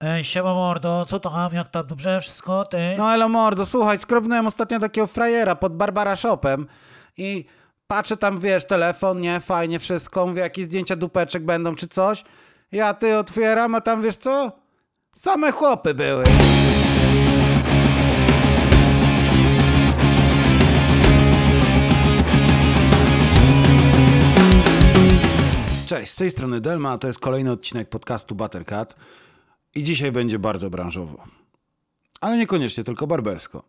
Ej, siema mordo, co tam, jak tam, dobrze wszystko, ty? No elo mordo, słuchaj, skrobnąłem ostatnio takiego frajera pod Barbara Shopem i patrzę tam, wiesz, telefon, nie, fajnie wszystko, mówię, jakieś zdjęcia dupeczek będą czy coś. Ja ty otwieram, a tam wiesz co? Same chłopy były. Cześć, z tej strony Delma, a to jest kolejny odcinek podcastu Buttercat i dzisiaj będzie bardzo branżowo. Ale niekoniecznie tylko barbersko.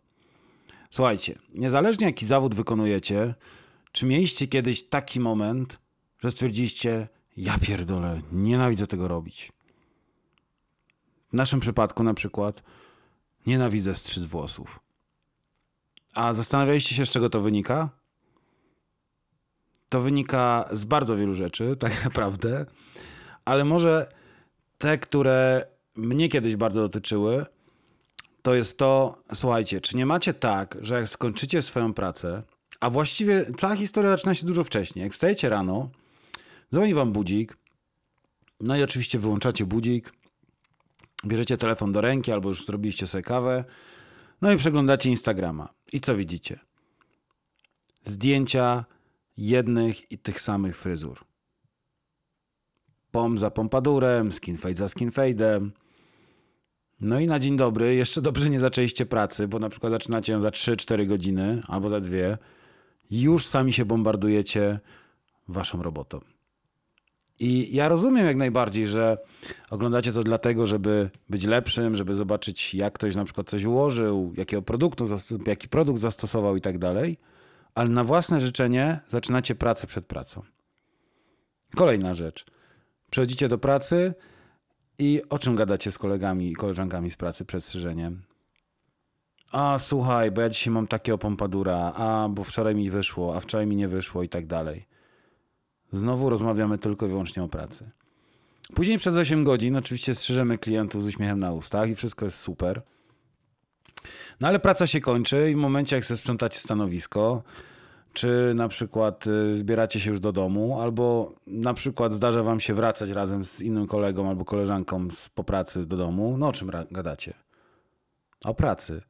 Słuchajcie, niezależnie jaki zawód wykonujecie, czy mieliście kiedyś taki moment, że stwierdziliście, ja pierdolę, nienawidzę tego robić. W naszym przypadku na przykład nienawidzę strzyc włosów. A zastanawialiście się, z czego to wynika? To wynika z bardzo wielu rzeczy, tak naprawdę, ale może te, które mnie kiedyś bardzo dotyczyły, to jest to, słuchajcie, czy nie macie tak, że jak skończycie swoją pracę, a właściwie cała historia zaczyna się dużo wcześniej. Jak wstajecie rano, dzwoni wam budzik, no i oczywiście wyłączacie budzik, bierzecie telefon do ręki albo już zrobiliście sobie kawę, no i przeglądacie Instagrama. I co widzicie? Zdjęcia jednych i tych samych fryzur. Pom za pompadurem, skinfade za skinfade'em. No i na dzień dobry, jeszcze dobrze nie zaczęliście pracy, bo na przykład zaczynacie ją za 3-4 godziny albo za dwie, już sami się bombardujecie waszą robotą. I ja rozumiem jak najbardziej, że oglądacie to dlatego, żeby być lepszym, żeby zobaczyć, jak ktoś na przykład coś ułożył, jakiego produktu, jaki produkt zastosował i tak dalej, ale na własne życzenie zaczynacie pracę przed pracą. Kolejna rzecz. Przychodzicie do pracy i o czym gadacie z kolegami i koleżankami z pracy przed strzyżeniem? A słuchaj, bo ja dzisiaj mam takiego pompadura, a bo wczoraj mi wyszło, a wczoraj mi nie wyszło i tak dalej. Znowu rozmawiamy tylko i wyłącznie o pracy. Później przez 8 godzin oczywiście strzyżemy klientów z uśmiechem na ustach i wszystko jest super. No ale praca się kończy i w momencie jak sobie sprzątacie stanowisko, czy na przykład y, zbieracie się już do domu, albo na przykład zdarza wam się wracać razem z innym kolegą albo koleżanką z, po pracy do domu, no o czym gadacie? O pracy.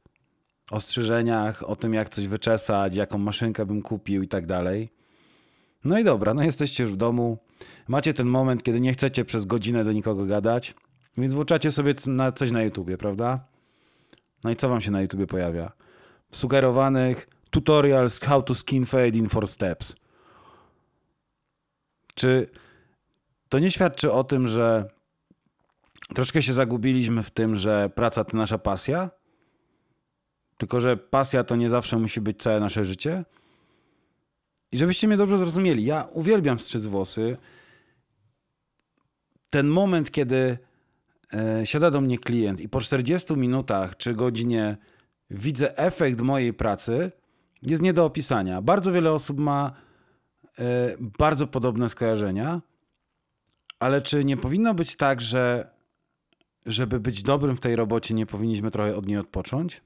O strzyżeniach, o tym jak coś wyczesać, jaką maszynkę bym kupił i tak dalej. No i dobra, no jesteście już w domu, macie ten moment, kiedy nie chcecie przez godzinę do nikogo gadać, więc włączacie sobie coś na YouTubie, prawda? No i co wam się na YouTubie pojawia? W sugerowanych tutorials how to skin fade in 4 steps. Czy to nie świadczy o tym, że troszkę się zagubiliśmy w tym, że praca to nasza pasja? Tylko, że pasja to nie zawsze musi być całe nasze życie? I żebyście mnie dobrze zrozumieli, ja uwielbiam strzyc włosy. Ten moment, kiedy e, siada do mnie klient i po 40 minutach czy godzinie widzę efekt mojej pracy, jest nie do opisania. Bardzo wiele osób ma e, bardzo podobne skojarzenia, ale czy nie powinno być tak, że żeby być dobrym w tej robocie, nie powinniśmy trochę od niej odpocząć?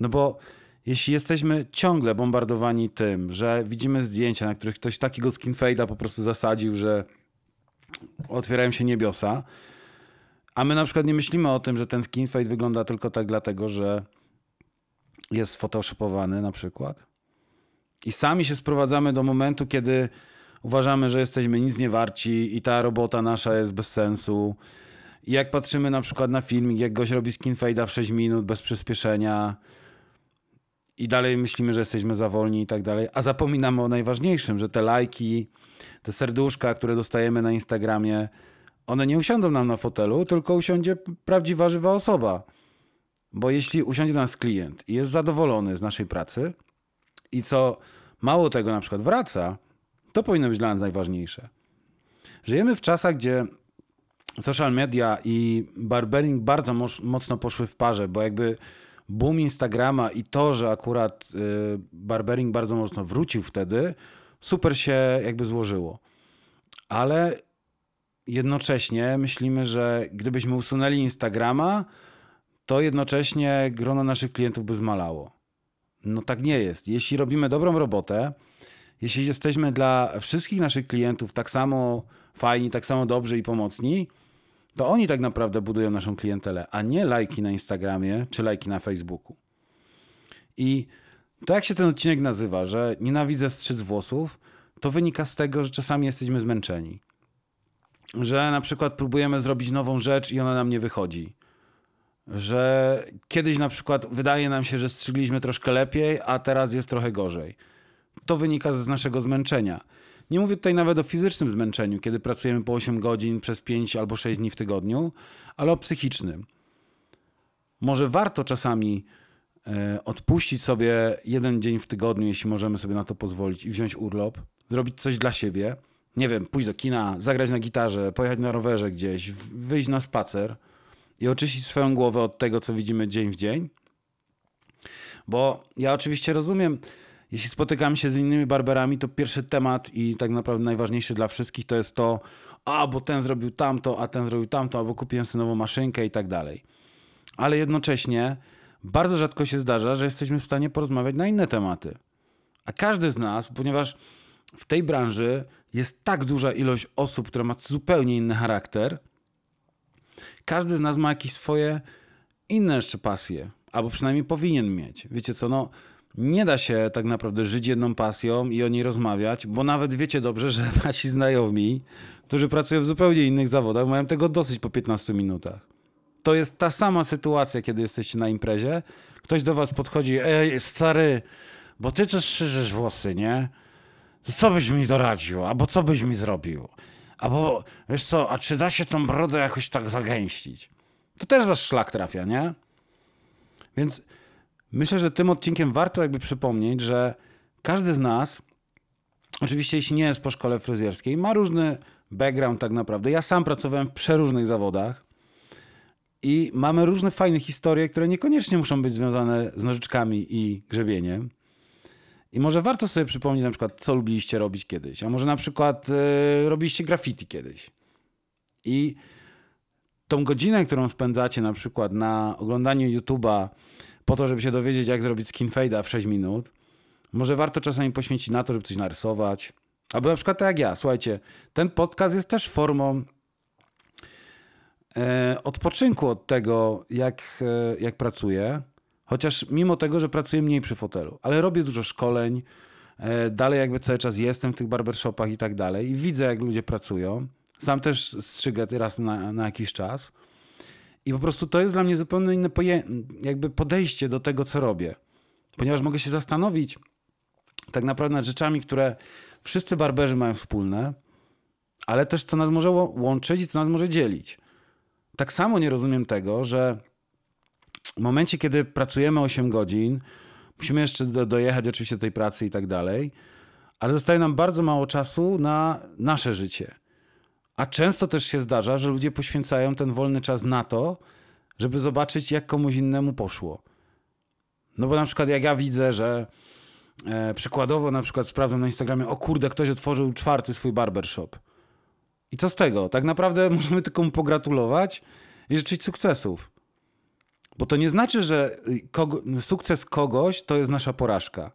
No bo jeśli jesteśmy ciągle bombardowani tym, że widzimy zdjęcia, na których ktoś takiego skinfade'a po prostu zasadził, że otwierają się niebiosa, a my na przykład nie myślimy o tym, że ten skinfade wygląda tylko tak dlatego, że jest photoshopowany na przykład. I sami się sprowadzamy do momentu, kiedy uważamy, że jesteśmy nic nie warci i ta robota nasza jest bez sensu. I jak patrzymy na przykład na filmik, jak goś robi skinfade'a w 6 minut bez przyspieszenia i dalej myślimy, że jesteśmy za wolni i tak dalej, a zapominamy o najważniejszym, że te lajki, te serduszka, które dostajemy na Instagramie, one nie usiądą nam na fotelu, tylko usiądzie prawdziwa, żywa osoba. Bo jeśli usiądzie do nas klient i jest zadowolony z naszej pracy i co mało tego na przykład wraca, to powinno być dla nas najważniejsze. Żyjemy w czasach, gdzie social media i barbering bardzo moc- mocno poszły w parze, bo jakby boom Instagrama i to, że akurat y, barbering bardzo mocno wrócił wtedy, super się jakby złożyło. Ale jednocześnie myślimy, że gdybyśmy usunęli Instagrama, to jednocześnie grono naszych klientów by zmalało. No tak nie jest. Jeśli robimy dobrą robotę, jeśli jesteśmy dla wszystkich naszych klientów tak samo fajni, tak samo dobrzy i pomocni, To oni tak naprawdę budują naszą klientelę, a nie lajki na Instagramie czy lajki na Facebooku. I to, jak się ten odcinek nazywa, że nienawidzę strzyc włosów, to wynika z tego, że czasami jesteśmy zmęczeni. Że na przykład próbujemy zrobić nową rzecz i ona nam nie wychodzi. Że kiedyś na przykład wydaje nam się, że strzygliśmy troszkę lepiej, a teraz jest trochę gorzej. To wynika z naszego zmęczenia. Nie mówię tutaj nawet o fizycznym zmęczeniu, kiedy pracujemy po 8 godzin przez 5 albo 6 dni w tygodniu, ale o psychicznym. Może warto czasami e, odpuścić sobie jeden dzień w tygodniu, jeśli możemy sobie na to pozwolić i wziąć urlop, zrobić coś dla siebie. Nie wiem, pójść do kina, zagrać na gitarze, pojechać na rowerze gdzieś, wyjść na spacer i oczyścić swoją głowę od tego, co widzimy dzień w dzień. Bo ja oczywiście rozumiem, jeśli spotykam się z innymi barberami, to pierwszy temat i tak naprawdę najważniejszy dla wszystkich to jest to, a bo ten zrobił tamto, a ten zrobił tamto, albo kupiłem sobie nową maszynkę i tak dalej. Ale jednocześnie bardzo rzadko się zdarza, że jesteśmy w stanie porozmawiać na inne tematy. A każdy z nas, ponieważ w tej branży jest tak duża ilość osób, która ma zupełnie inny charakter, każdy z nas ma jakieś swoje inne jeszcze pasje, albo przynajmniej powinien mieć. Wiecie co, no nie da się tak naprawdę żyć jedną pasją i o niej rozmawiać, bo nawet wiecie dobrze, że wasi znajomi, którzy pracują w zupełnie innych zawodach, mają tego dosyć po 15 minutach. To jest ta sama sytuacja, kiedy jesteście na imprezie. Ktoś do was podchodzi, ej, stary, bo ty to strzyżesz włosy, nie? Co byś mi doradził? Albo co byś mi zrobił? Albo, wiesz co, a czy da się tą brodę jakoś tak zagęścić? To też wasz szlak trafia, nie? Więc myślę, że tym odcinkiem warto jakby przypomnieć, że każdy z nas, oczywiście jeśli nie jest po szkole fryzjerskiej, ma różny background tak naprawdę. Ja sam pracowałem w przeróżnych zawodach i mamy różne fajne historie, które niekoniecznie muszą być związane z nożyczkami i grzebieniem. I może warto sobie przypomnieć na przykład, co lubiliście robić kiedyś, a może na przykład e, robiliście graffiti kiedyś. I tą godzinę, którą spędzacie na przykład na oglądaniu YouTube'a po to, żeby się dowiedzieć, jak zrobić skin fade'a w 6 minut, może warto czasami poświęcić na to, żeby coś narysować. Albo na przykład tak jak ja, słuchajcie, ten podcast jest też formą e, odpoczynku od tego, jak, e, jak pracuję. Chociaż mimo tego, że pracuję mniej przy fotelu, ale robię dużo szkoleń, e, dalej jakby cały czas jestem w tych barbershopach i tak dalej i widzę, jak ludzie pracują. Sam też strzygę raz na, na jakiś czas. I po prostu to jest dla mnie zupełnie inne jakby podejście do tego, co robię. Ponieważ mogę się zastanowić tak naprawdę nad rzeczami, które wszyscy barberzy mają wspólne, ale też co nas może łączyć i co nas może dzielić. Tak samo nie rozumiem tego, że w momencie, kiedy pracujemy 8 godzin, musimy jeszcze do, dojechać oczywiście do tej pracy i tak dalej, ale zostaje nam bardzo mało czasu na nasze życie. A często też się zdarza, że ludzie poświęcają ten wolny czas na to, żeby zobaczyć, jak komuś innemu poszło. No bo na przykład jak ja widzę, że e, przykładowo na przykład sprawdzam na Instagramie, o kurde, ktoś otworzył czwarty swój barbershop. I co z tego? Tak naprawdę możemy tylko mu pogratulować i życzyć sukcesów. Bo to nie znaczy, że y, kogo, sukces kogoś to jest nasza porażka.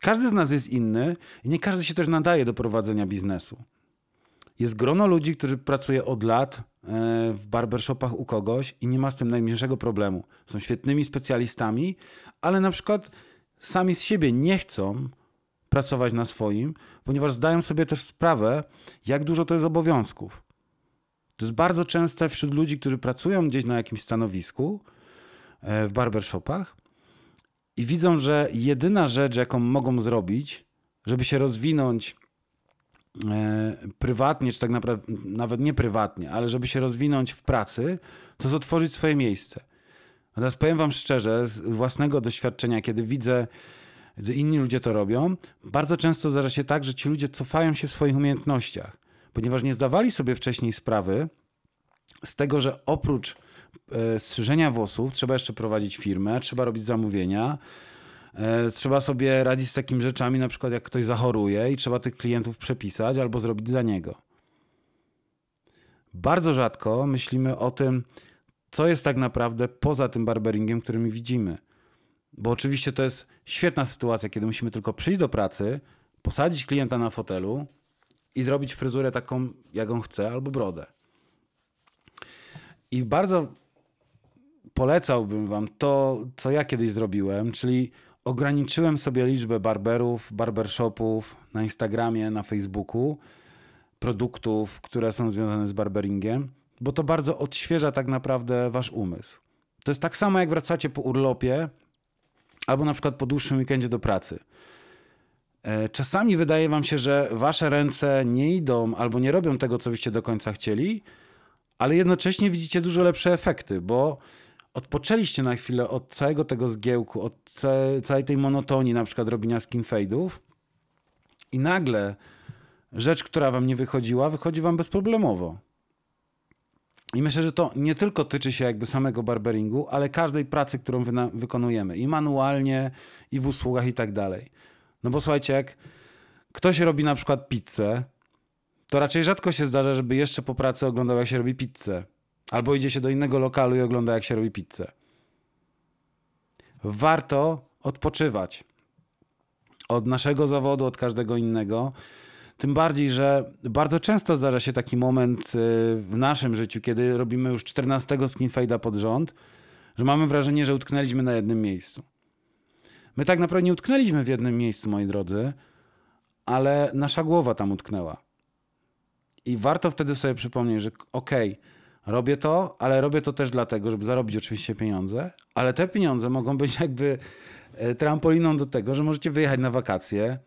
Każdy z nas jest inny i nie każdy się też nadaje do prowadzenia biznesu. Jest grono ludzi, którzy pracuje od lat e, w barbershopach u kogoś i nie ma z tym najmniejszego problemu. Są świetnymi specjalistami, ale na przykład sami z siebie nie chcą pracować na swoim, ponieważ zdają sobie też sprawę, jak dużo to jest obowiązków. To jest bardzo częste wśród ludzi, którzy pracują gdzieś na jakimś stanowisku e, w barbershopach i widzą, że jedyna rzecz, jaką mogą zrobić, żeby się rozwinąć e, prywatnie, czy tak naprawdę nawet nie prywatnie, ale żeby się rozwinąć w pracy, to jest otworzyć swoje miejsce. Teraz powiem wam szczerze, z własnego doświadczenia, kiedy widzę, że inni ludzie to robią, bardzo często zdarza się tak, że ci ludzie cofają się w swoich umiejętnościach, ponieważ nie zdawali sobie wcześniej sprawy z tego, że oprócz e, strzyżenia włosów trzeba jeszcze prowadzić firmę, trzeba robić zamówienia, e, trzeba sobie radzić z takimi rzeczami, na przykład jak ktoś zachoruje i trzeba tych klientów przepisać albo zrobić za niego. Bardzo rzadko myślimy o tym, co jest tak naprawdę poza tym barberingiem, który my widzimy. Bo oczywiście to jest świetna sytuacja, kiedy musimy tylko przyjść do pracy, posadzić klienta na fotelu i zrobić fryzurę taką, jak on chce, albo brodę. I bardzo polecałbym wam to, co ja kiedyś zrobiłem, czyli ograniczyłem sobie liczbę barberów, barbershopów na Instagramie, na Facebooku, produktów, które są związane z barberingiem, bo to bardzo odświeża tak naprawdę wasz umysł. To jest tak samo, jak wracacie po urlopie albo na przykład po dłuższym weekendzie do pracy. E, Czasami wydaje wam się, że wasze ręce nie idą albo nie robią tego, co byście do końca chcieli, ale jednocześnie widzicie dużo lepsze efekty, bo odpoczęliście na chwilę od całego tego zgiełku, od ca- całej tej monotonii, na przykład robienia skin fade'ów i nagle rzecz, która wam nie wychodziła, wychodzi wam bezproblemowo. I myślę, że to nie tylko tyczy się jakby samego barberingu, ale każdej pracy, którą wykonujemy i manualnie, i w usługach i tak dalej. No bo słuchajcie, jak ktoś robi na przykład pizzę, to raczej rzadko się zdarza, żeby jeszcze po pracy oglądał, jak się robi pizzę. Albo idzie się do innego lokalu i ogląda, jak się robi pizzę. Warto odpoczywać od naszego zawodu, od każdego innego. Tym bardziej, że bardzo często zdarza się taki moment y, w naszym życiu, kiedy robimy już 14 skin fade'a pod rząd, że mamy wrażenie, że utknęliśmy na jednym miejscu. My tak naprawdę nie utknęliśmy w jednym miejscu, moi drodzy, ale nasza głowa tam utknęła. I warto wtedy sobie przypomnieć, że okej, robię to, ale robię to też dlatego, żeby zarobić oczywiście pieniądze, ale te pieniądze mogą być jakby e, trampoliną do tego, że możecie wyjechać na wakacje,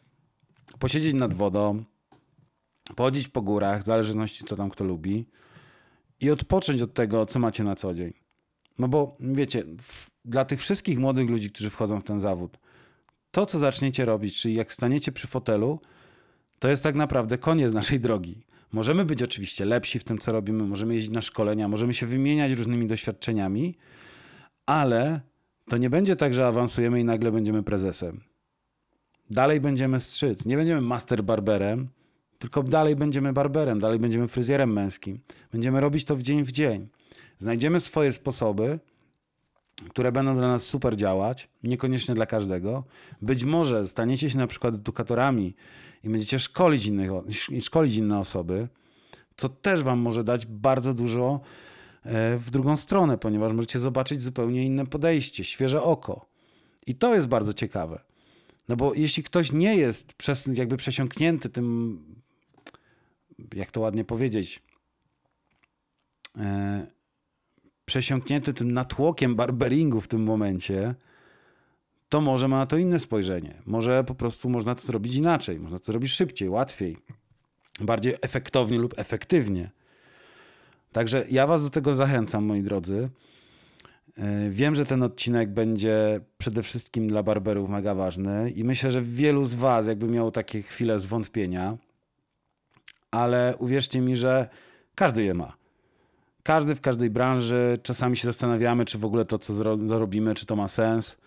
posiedzieć nad wodą, pochodzić po górach, w zależności co tam kto lubi i odpocząć od tego, co macie na co dzień. No bo wiecie, w, dla tych wszystkich młodych ludzi, którzy wchodzą w ten zawód, to co zaczniecie robić, czyli jak staniecie przy fotelu, to jest tak naprawdę koniec naszej drogi. Możemy być oczywiście lepsi w tym, co robimy, możemy jeździć na szkolenia, możemy się wymieniać różnymi doświadczeniami, ale to nie będzie tak, że awansujemy i nagle będziemy prezesem. Dalej będziemy strzyc. Nie będziemy master barberem, tylko dalej będziemy barberem, dalej będziemy fryzjerem męskim. Będziemy robić to w dzień w dzień. Znajdziemy swoje sposoby, które będą dla nas super działać, niekoniecznie dla każdego. Być może staniecie się na przykład edukatorami i będziecie szkolić, innych, szkolić inne osoby, co też wam może dać bardzo dużo e, w drugą stronę, ponieważ możecie zobaczyć zupełnie inne podejście, świeże oko. I to jest bardzo ciekawe. No bo jeśli ktoś nie jest przez, jakby przesiąknięty tym, jak to ładnie powiedzieć, e, przesiąknięty tym natłokiem barberingu w tym momencie, to może ma na to inne spojrzenie. Może po prostu można to zrobić inaczej, można to zrobić szybciej, łatwiej, bardziej efektownie lub efektywnie. Także ja Was do tego zachęcam, moi drodzy. Yy, Wiem, że ten odcinek będzie przede wszystkim dla barberów mega ważny i myślę, że wielu z Was jakby miało takie chwile zwątpienia, ale uwierzcie mi, że każdy je ma. Każdy w każdej branży. Czasami się zastanawiamy, czy w ogóle to, co zro- zarobimy, czy to ma sens.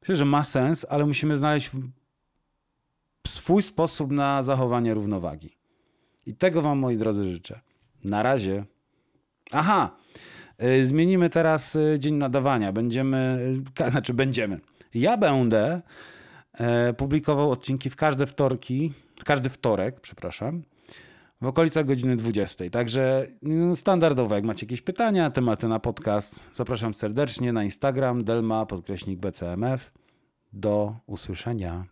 Myślę, że ma sens, ale musimy znaleźć swój sposób na zachowanie równowagi. I tego Wam, moi drodzy, życzę. Na razie. Aha, y, zmienimy teraz y, dzień nadawania. Będziemy, y, znaczy będziemy. Ja będę publikował odcinki w każde wtorki, każdy wtorek, przepraszam, w okolicach godziny 20. Także no, standardowo, jak macie jakieś pytania, tematy na podcast, zapraszam serdecznie na Instagram delma podkreśnik bcmf. Do usłyszenia.